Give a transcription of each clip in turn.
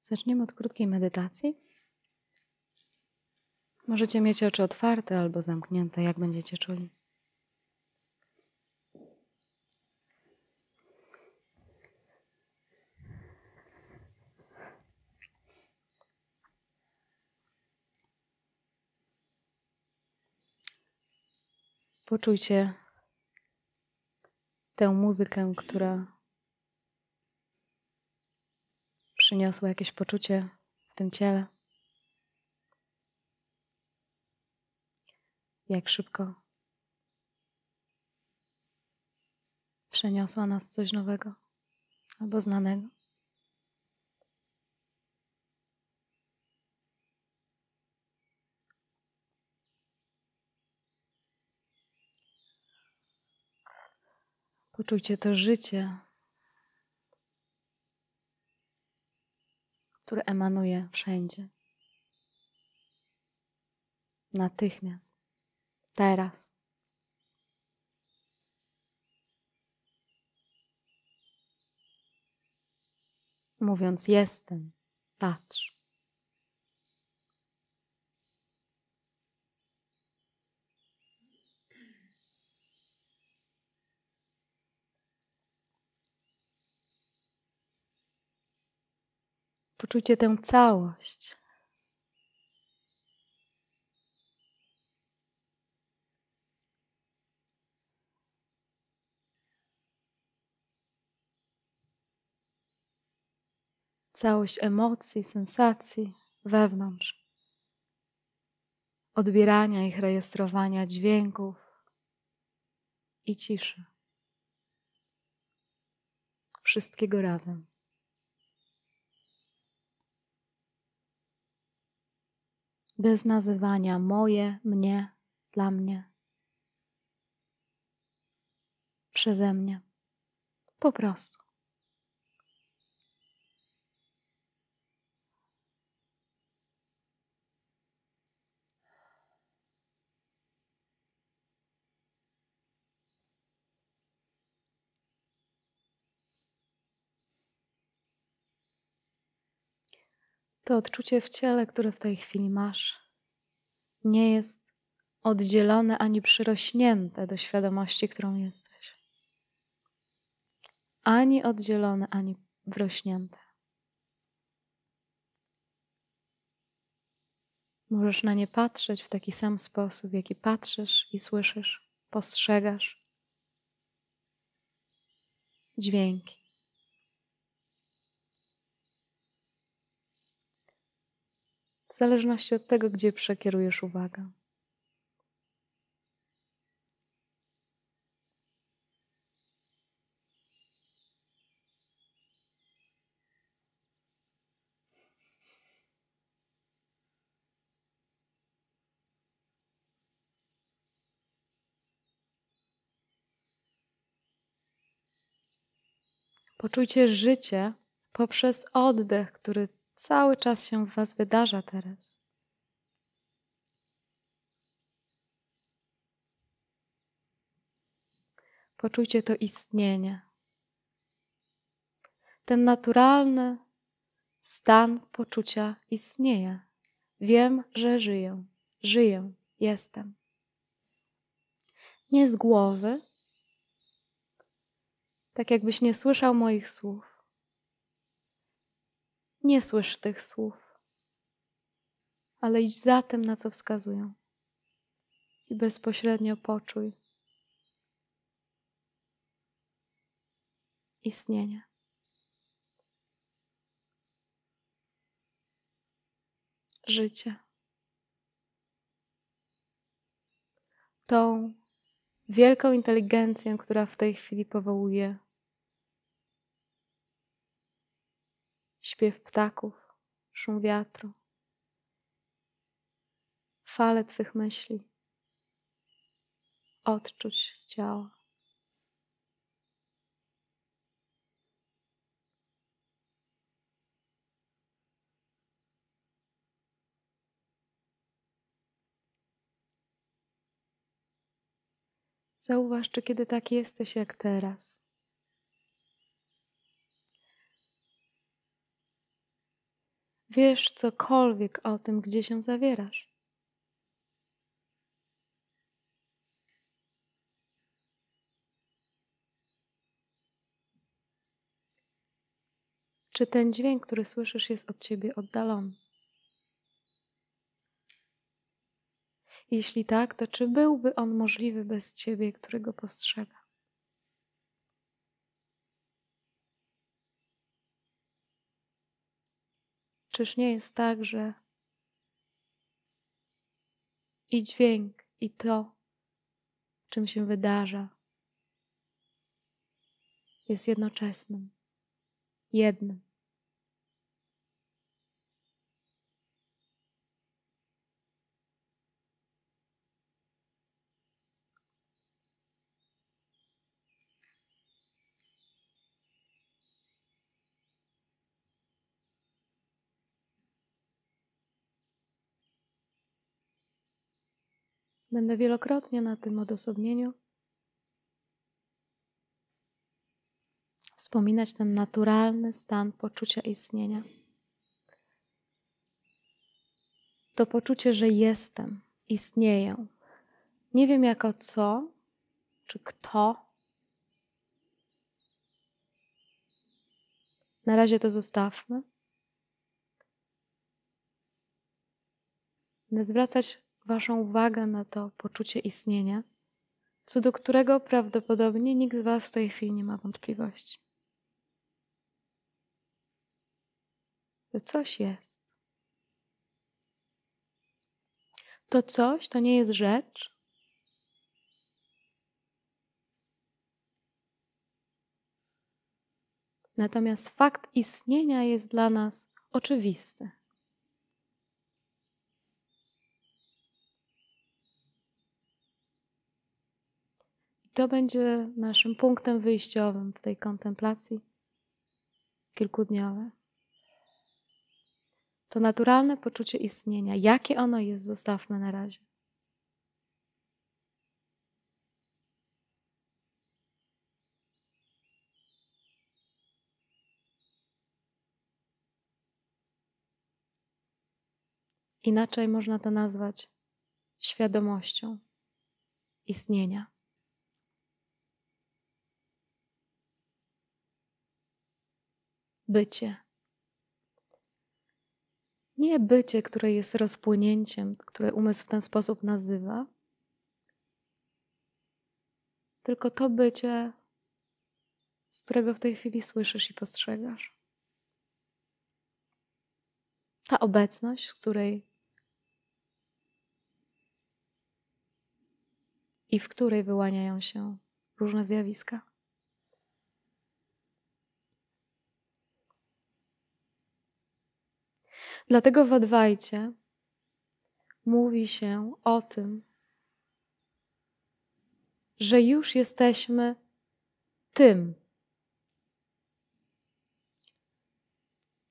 Zaczniemy od krótkiej medytacji. Możecie mieć oczy otwarte albo zamknięte, jak będziecie czuli. Poczujcie tę muzykę, która przyniosła jakieś poczucie w tym ciele. Jak szybko przeniosła nas coś nowego albo znanego. Poczujcie to życie, które emanuje wszędzie. Natychmiast, teraz. Mówiąc jestem, patrz. Poczujcie tę całość. Całość emocji, sensacji wewnątrz, odbierania ich, rejestrowania dźwięków i ciszy. Wszystkiego razem. Bez nazywania moje, mnie, dla mnie, przeze mnie. Po prostu. To odczucie w ciele, które w tej chwili masz, nie jest oddzielone ani przyrośnięte do świadomości, którą jesteś. Ani oddzielone, ani wrośnięte. Możesz na nie patrzeć w taki sam sposób, w jaki patrzysz i słyszysz, postrzegasz dźwięki. W zależności od tego, gdzie przekierujesz uwagę. Poczujcie życie poprzez oddech, który cały czas się w Was wydarza teraz. Poczujcie to istnienie. Ten naturalny stan poczucia istnieje. Wiem, że żyję, żyję, jestem. Nie z głowy, tak jakbyś nie słyszał moich słów nie słysz tych słów, ale idź za tym, na co wskazują i bezpośrednio poczuj istnienie. Życie. Tą wielką inteligencję, która w tej chwili powołuje śpiew ptaków, szum wiatru, fale Twych myśli, odczuć z ciała. Zauważ, czy kiedy tak jesteś jak teraz, wiesz cokolwiek o tym, gdzie się zawierasz. Czy ten dźwięk, który słyszysz, jest od ciebie oddalony? Jeśli tak, to czy byłby on możliwy bez ciebie, którego postrzega? Czyż nie jest tak, że i dźwięk, i to, czym się wydarza, jest jednoczesnym, jednym? Będę wielokrotnie na tym odosobnieniu wspominać ten naturalny stan poczucia istnienia. To poczucie, że jestem, istnieję. Nie wiem jako co, czy kto. Na razie to zostawmy. Będę zwracać Waszą uwagę na to poczucie istnienia, co do którego prawdopodobnie nikt z Was w tej chwili nie ma wątpliwości. Że coś jest. To coś to nie jest rzecz. Natomiast fakt istnienia jest dla nas oczywisty. To będzie naszym punktem wyjściowym w tej kontemplacji kilkudniowej. To naturalne poczucie istnienia. Jakie ono jest, zostawmy na razie. Inaczej można to nazwać świadomością istnienia. Bycie. Nie bycie, które jest rozpłynięciem, które umysł w ten sposób nazywa, tylko to bycie, z którego w tej chwili słyszysz i postrzegasz. Ta obecność, z której i w której wyłaniają się różne zjawiska. Dlatego w Adwajcie mówi się o tym, że już jesteśmy tym.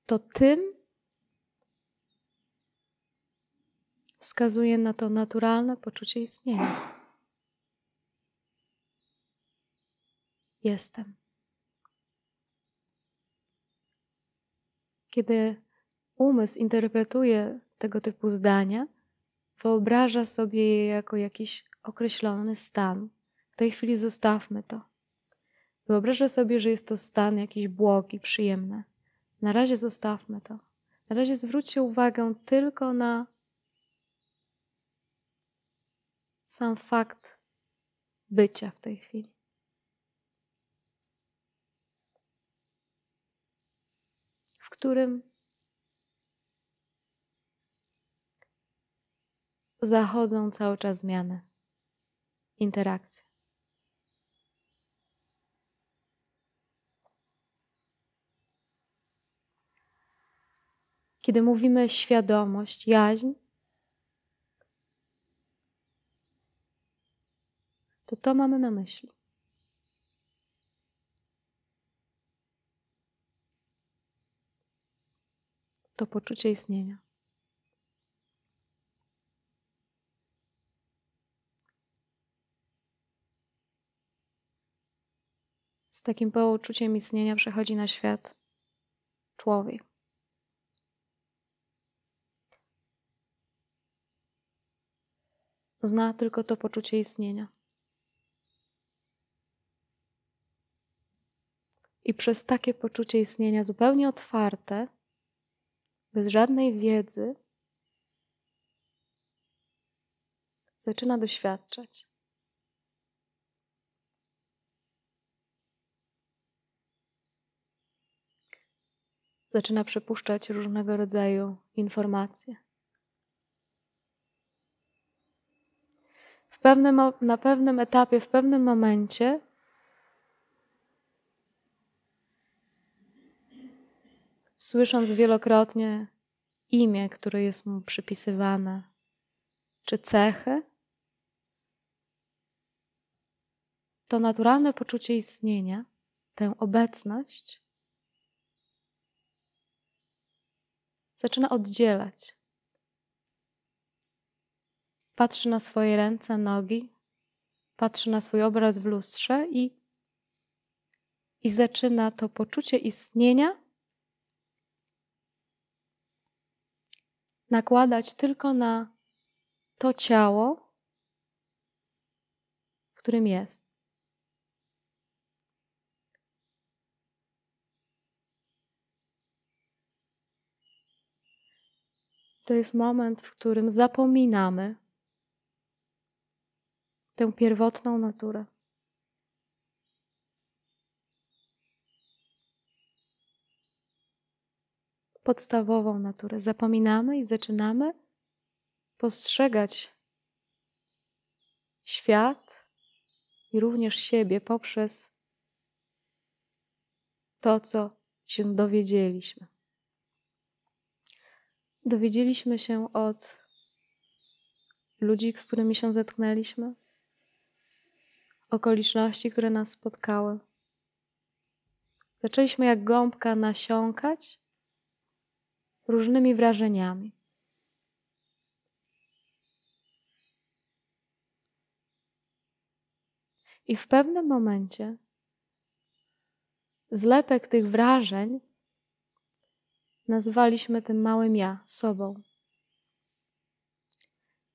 To tym wskazuje na to naturalne poczucie istnienia. Jestem. Kiedy umysł interpretuje tego typu zdania, wyobraża sobie je jako jakiś określony stan. W tej chwili zostawmy to. Wyobraża sobie, że jest to stan jakiś błogi, przyjemny. Na razie zostawmy to. Na razie zwróćcie uwagę tylko na sam fakt bycia w tej chwili. W którym zachodzą cały czas zmiany, interakcje. Kiedy mówimy świadomość, jaźń, to to mamy na myśli. To poczucie istnienia. Takim poczuciem istnienia przechodzi na świat człowiek. Zna tylko to poczucie istnienia. I przez takie poczucie istnienia zupełnie otwarte, bez żadnej wiedzy, zaczyna doświadczać. Zaczyna przepuszczać różnego rodzaju informacje. W pewnym, na pewnym etapie, w pewnym momencie słysząc wielokrotnie imię, które jest mu przypisywane, czy cechy, to naturalne poczucie istnienia, tę obecność, zaczyna oddzielać. Patrzy na swoje ręce, nogi, patrzy na swój obraz w lustrze i, i zaczyna to poczucie istnienia nakładać tylko na to ciało, w którym jest. To jest moment, w którym zapominamy tę pierwotną naturę. podstawową naturę. Zapominamy i zaczynamy postrzegać świat i również siebie poprzez to, co się dowiedzieliśmy. Dowiedzieliśmy się od ludzi, z którymi się zetknęliśmy, okoliczności, które nas spotkały. Zaczęliśmy jak gąbka nasiąkać różnymi wrażeniami. I w pewnym momencie zlepek tych wrażeń nazwaliśmy tym małym ja, sobą.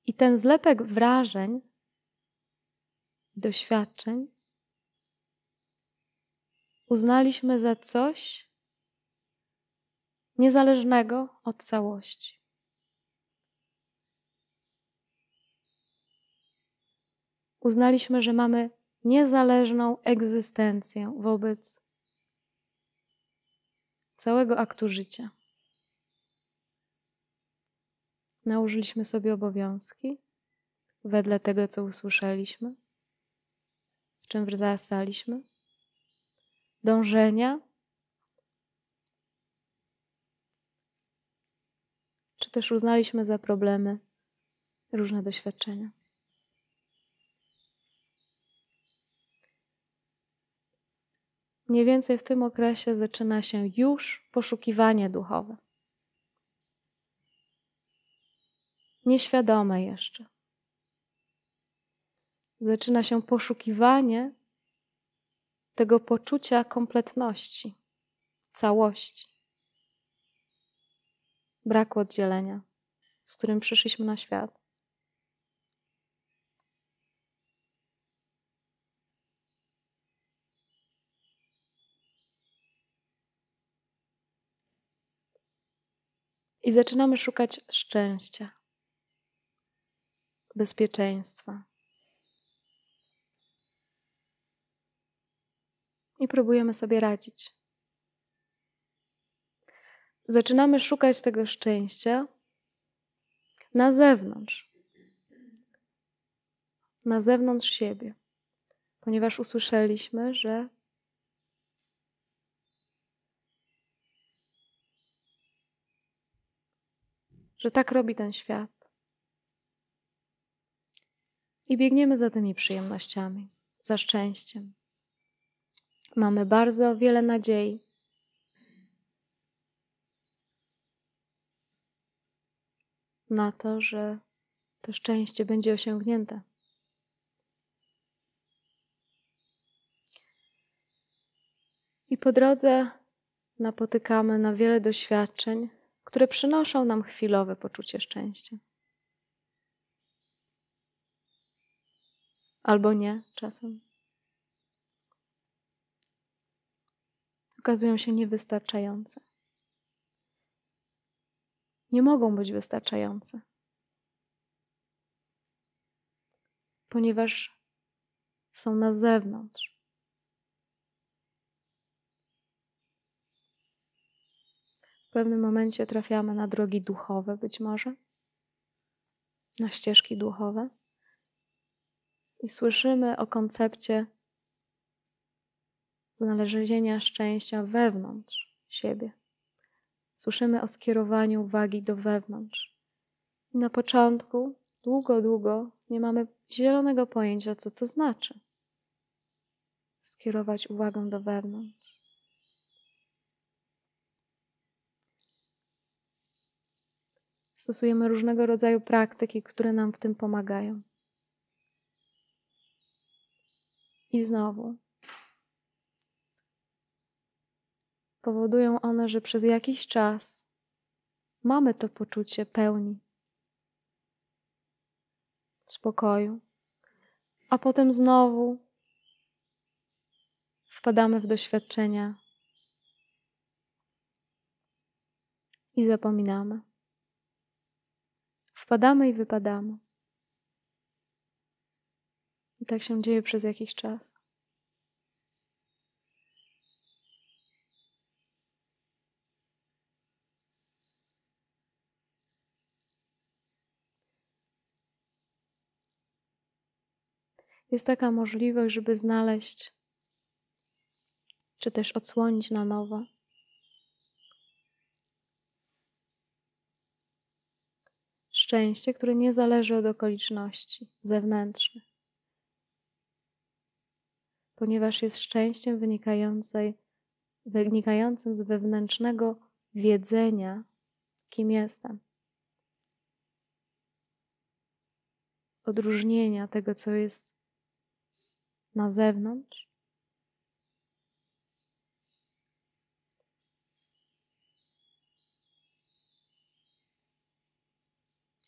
I ten zlepek wrażeń, doświadczeń uznaliśmy za coś, niezależnego od całości. Uznaliśmy, że mamy niezależną egzystencję wobec całego aktu życia. Nałożyliśmy sobie obowiązki wedle tego, co usłyszeliśmy, w czym wzrastaliśmy, dążenia, czy też uznaliśmy za problemy różne doświadczenia. Mniej więcej w tym okresie zaczyna się już poszukiwanie duchowe. Nieświadome jeszcze. Zaczyna się poszukiwanie tego poczucia kompletności, całości braku oddzielenia, z którym przyszliśmy na świat. I zaczynamy szukać szczęścia, bezpieczeństwa. I próbujemy sobie radzić zaczynamy szukać tego szczęścia na zewnątrz, na zewnątrz siebie, ponieważ usłyszeliśmy, że że tak robi ten świat. I biegniemy za tymi przyjemnościami, za szczęściem. Mamy bardzo wiele nadziei na to, że to szczęście będzie osiągnięte. po drodze napotykamy na wiele doświadczeń, które przynoszą nam chwilowe poczucie szczęścia. Albo nie, czasem. Okazują się niewystarczające. Nie mogą być wystarczające, ponieważ są na zewnątrz. W pewnym momencie trafiamy na drogi duchowe, być może, na ścieżki duchowe, i słyszymy o koncepcie znalezienia szczęścia wewnątrz siebie. Słyszymy o skierowaniu uwagi do wewnątrz. I na początku, długo, długo, nie mamy zielonego pojęcia, co to znaczy. Skierować uwagę do wewnątrz. Stosujemy różnego rodzaju praktyki, które nam w tym pomagają. I znowu powodują one, że przez jakiś czas mamy to poczucie pełni, spokoju, a potem znowu wpadamy w doświadczenia i zapominamy. Wpadamy i wypadamy. I tak się dzieje przez jakiś czas. Jest taka możliwość, żeby znaleźć, czy też odsłonić na nowo szczęście, które nie zależy od okoliczności zewnętrznych, ponieważ jest szczęściem wynikającym z wewnętrznego wiedzenia, kim jestem. Odróżnienia tego, co jest na zewnątrz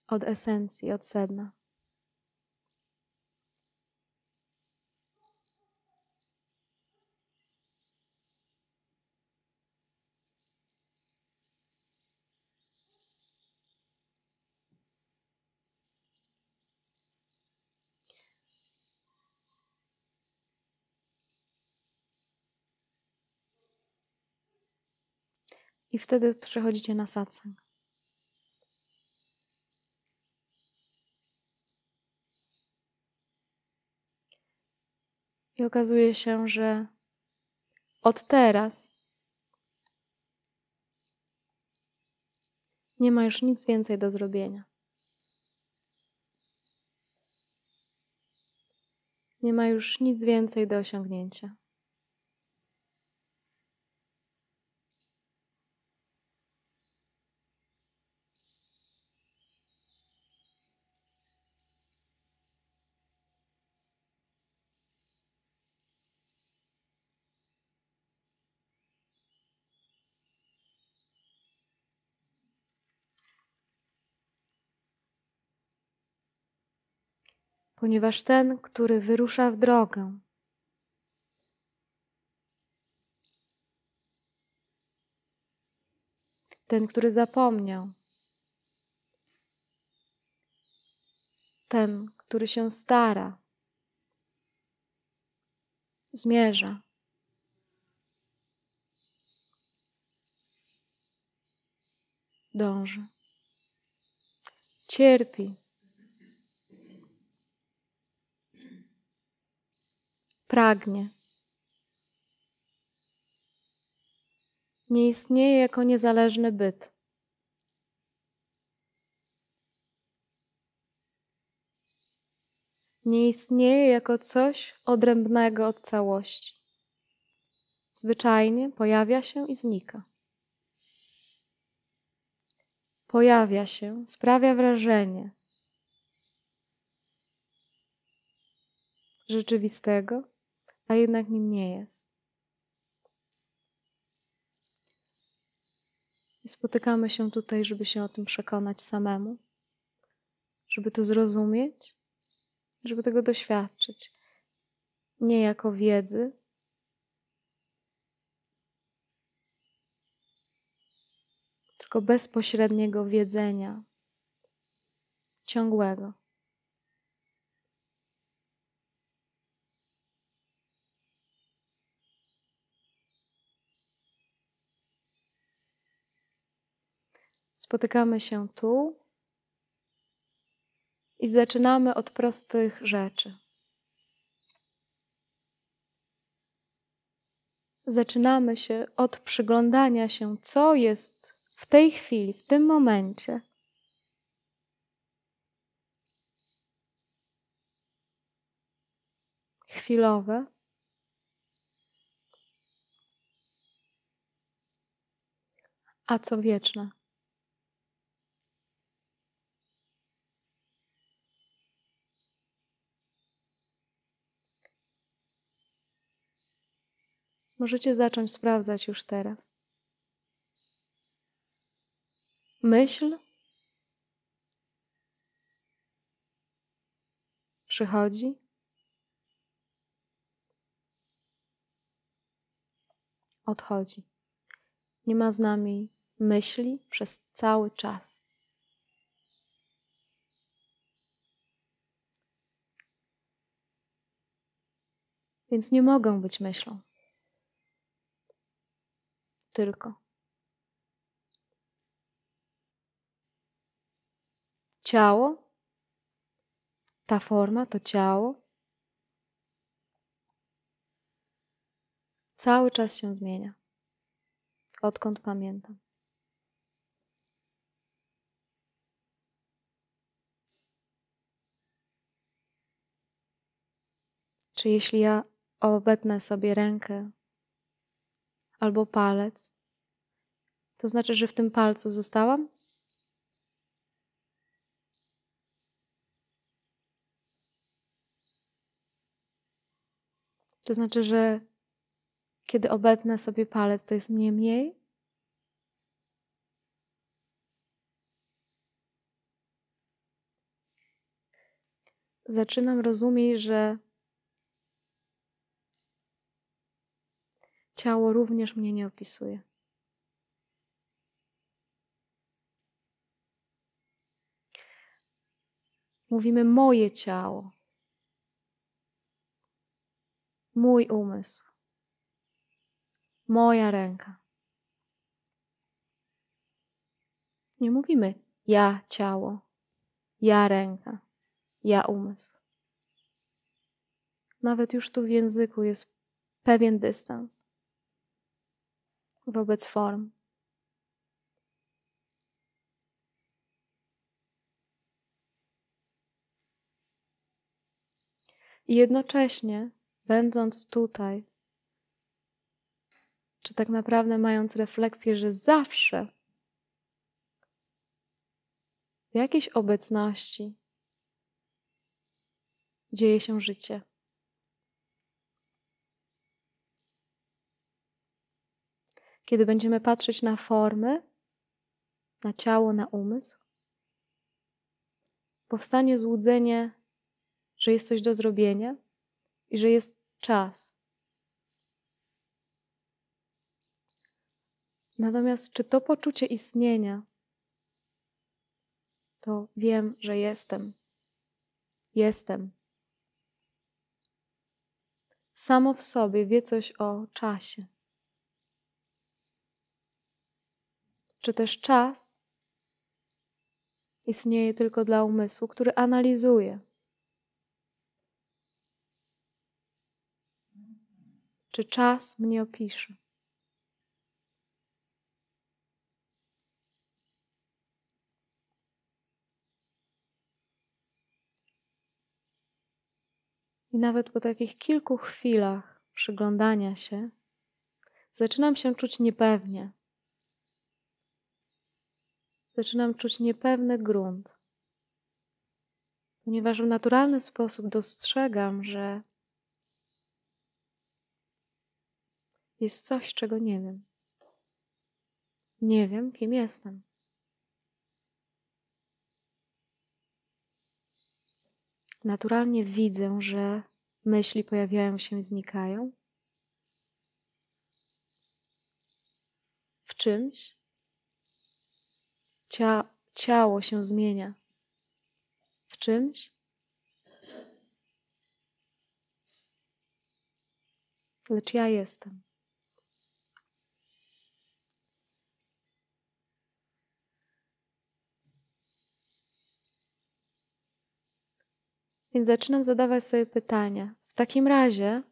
od esencji, od sedna. I wtedy przechodzicie na satsang. I okazuje się, że od teraz nie ma już nic więcej do zrobienia. Nie ma już nic więcej do osiągnięcia. Ponieważ ten, który wyrusza w drogę, ten, który zapomniał, ten, który się stara, zmierza. Dąży. Cierpi. Pragnie. Nie istnieje jako niezależny byt. Nie istnieje jako coś odrębnego od całości. Zwyczajnie pojawia się i znika. Pojawia się, sprawia wrażenie rzeczywistego, a jednak nim nie jest. I spotykamy się tutaj, żeby się o tym przekonać samemu, żeby to zrozumieć, żeby tego doświadczyć. Nie jako wiedzy, tylko bezpośredniego wiedzenia, ciągłego. Spotykamy się tu i zaczynamy od prostych rzeczy. Zaczynamy się od przyglądania się, co jest w tej chwili, w tym momencie. Chwilowe. A co wieczne? Możecie zacząć sprawdzać już teraz. Myśl przychodzi. Odchodzi. Nie ma z nami myśli przez cały czas. Więc nie mogą być myślą tylko. Ciało, ta forma to ciało, cały czas się zmienia, odkąd pamiętam. Czy jeśli ja obetnę sobie rękę albo palec, to znaczy, że w tym palcu zostałam? To znaczy, że kiedy obetnę sobie palec, to jest mnie mniej? Zaczynam rozumieć, że Ciało również mnie nie opisuje. Mówimy moje ciało, mój umysł, moja ręka. Nie mówimy ja ciało, ja ręka, ja umysł. Nawet już tu w języku jest pewien dystans wobec form. I jednocześnie, będąc tutaj, czy tak naprawdę mając refleksję, że zawsze w jakiejś obecności dzieje się życie. Kiedy będziemy patrzeć na formy, na ciało, na umysł, powstanie złudzenie, że jest coś do zrobienia i że jest czas. Natomiast czy to poczucie istnienia, to wiem, że jestem. Jestem. Samo w sobie wie coś o czasie. Czy też czas istnieje tylko dla umysłu, który analizuje. Czy czas mnie opisze? I nawet po takich kilku chwilach przyglądania się, zaczynam się czuć niepewnie zaczynam czuć niepewny grunt, ponieważ w naturalny sposób dostrzegam, że jest coś, czego nie wiem. Nie wiem, kim jestem. Naturalnie widzę, że myśli pojawiają się i znikają. W czymś Cia ciało się zmienia. W czymś lecz ja jestem. Więc zaczynam zadawać sobie pytania. W takim razie,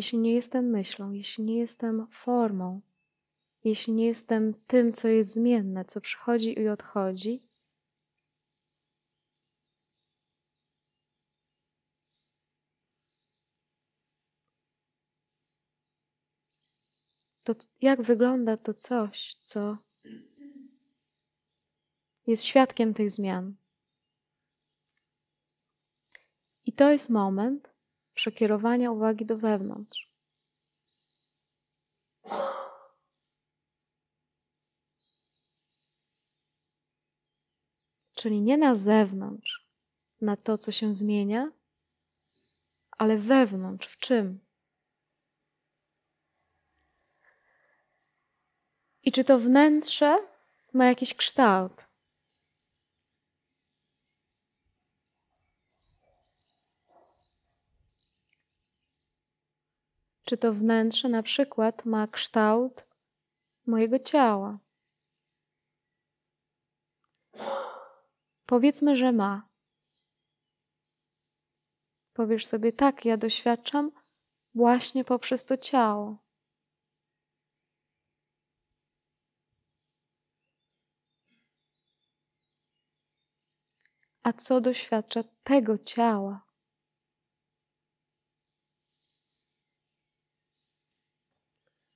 jeśli nie jestem myślą, jeśli nie jestem formą, jeśli nie jestem tym, co jest zmienne, co przychodzi i odchodzi, to jak wygląda to coś, co jest świadkiem tych zmian. I to jest moment przekierowania uwagi do wewnątrz. Czyli nie na zewnątrz, na to, co się zmienia, ale wewnątrz, w czym? I czy to wnętrze ma jakiś kształt? Czy to wnętrze na przykład ma kształt mojego ciała? Powiedzmy, że ma. Powiesz sobie, tak, ja doświadczam właśnie poprzez to ciało. A co doświadcza tego ciała?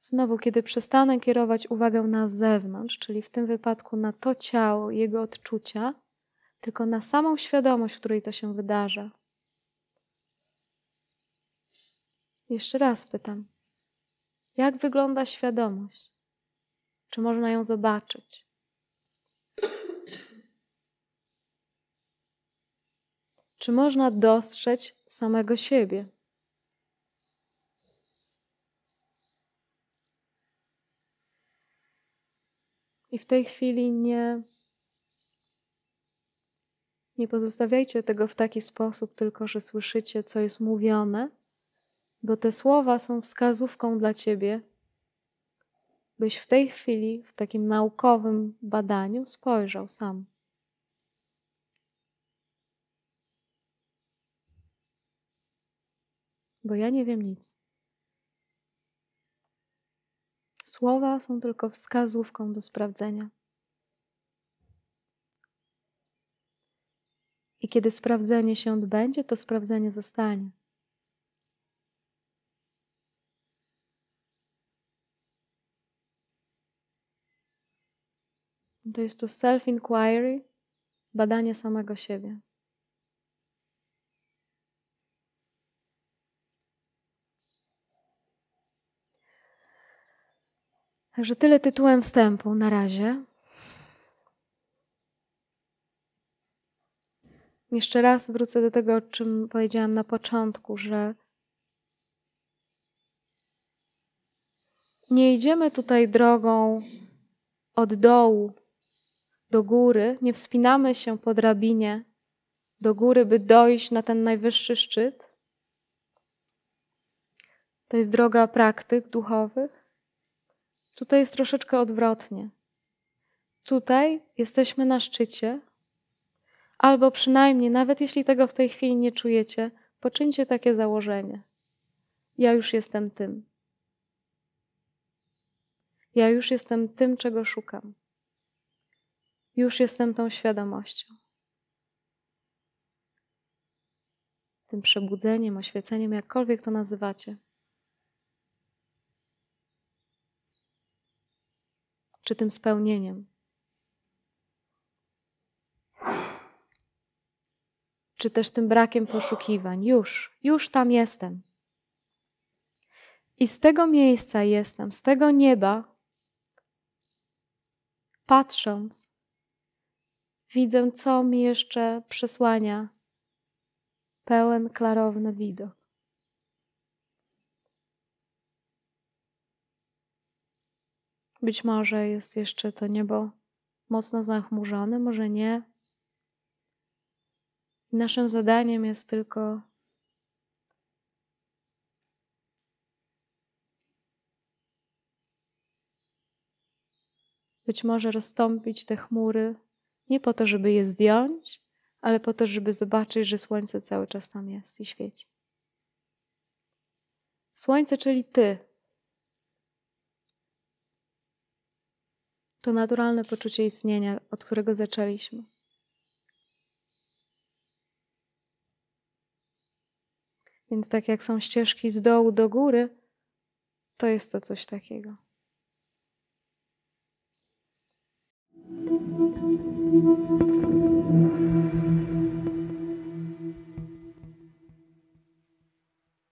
Znowu, kiedy przestanę kierować uwagę na zewnątrz, czyli w tym wypadku na to ciało, jego odczucia, tylko na samą świadomość, w której to się wydarza. Jeszcze raz pytam: jak wygląda świadomość? Czy można ją zobaczyć? Czy można dostrzec samego siebie? I w tej chwili nie, nie pozostawiajcie tego w taki sposób, tylko że słyszycie, co jest mówione, bo te słowa są wskazówką dla ciebie, byś w tej chwili, w takim naukowym badaniu, spojrzał sam. Bo ja nie wiem nic. Słowa są tylko wskazówką do sprawdzenia. I kiedy sprawdzenie się odbędzie, to sprawdzenie zostanie. To jest to self-inquiry, badanie samego siebie. Także tyle tytułem wstępu na razie. Jeszcze raz wrócę do tego, o czym powiedziałam na początku, że nie idziemy tutaj drogą od dołu do góry, nie wspinamy się po drabinie do góry, by dojść na ten najwyższy szczyt. To jest droga praktyk duchowych. Tutaj jest troszeczkę odwrotnie. Tutaj jesteśmy na szczycie, albo przynajmniej, nawet jeśli tego w tej chwili nie czujecie, poczyńcie takie założenie. Ja już jestem tym. Ja już jestem tym, czego szukam. Już jestem tą świadomością. Tym przebudzeniem, oświeceniem, jakkolwiek to nazywacie. Czy tym spełnieniem. czy też tym brakiem poszukiwań. Już, już tam jestem. I z tego miejsca jestem, z tego nieba, patrząc, widzę, co mi jeszcze przesłania pełen, klarowny widok. Być może jest jeszcze to niebo mocno zachmurzone, może nie. Naszym zadaniem jest tylko być może rozstąpić te chmury nie po to, żeby je zdjąć, ale po to, żeby zobaczyć, że słońce cały czas tam jest i świeci. Słońce, czyli Ty. To naturalne poczucie istnienia, od którego zaczęliśmy. Więc tak jak są ścieżki z dołu do góry, to jest to coś takiego. Thank you.